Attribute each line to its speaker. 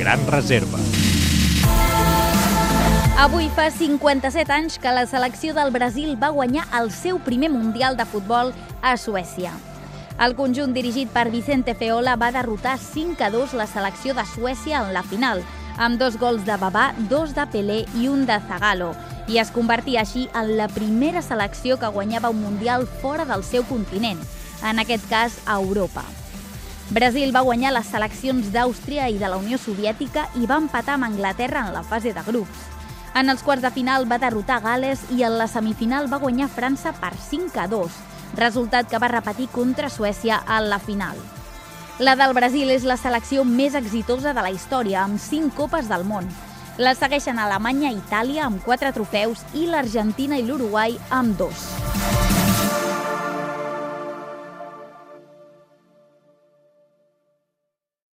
Speaker 1: gran reserva.
Speaker 2: Avui fa 57 anys que la selecció del Brasil va guanyar el seu primer Mundial de Futbol a Suècia. El conjunt dirigit per Vicente Feola va derrotar 5 a 2 la selecció de Suècia en la final, amb dos gols de Babà, dos de Pelé i un de Zagallo, i es convertia així en la primera selecció que guanyava un Mundial fora del seu continent, en aquest cas a Europa. Brasil va guanyar les seleccions d'Àustria i de la Unió Soviètica i va empatar amb Anglaterra en la fase de grups. En els quarts de final va derrotar Gales i en la semifinal va guanyar França per 5 a 2, resultat que va repetir contra Suècia a la final. La del Brasil és la selecció més exitosa de la història, amb 5 copes del món. La segueixen Alemanya i Itàlia amb 4 trofeus i l'Argentina i l'Uruguai amb 2.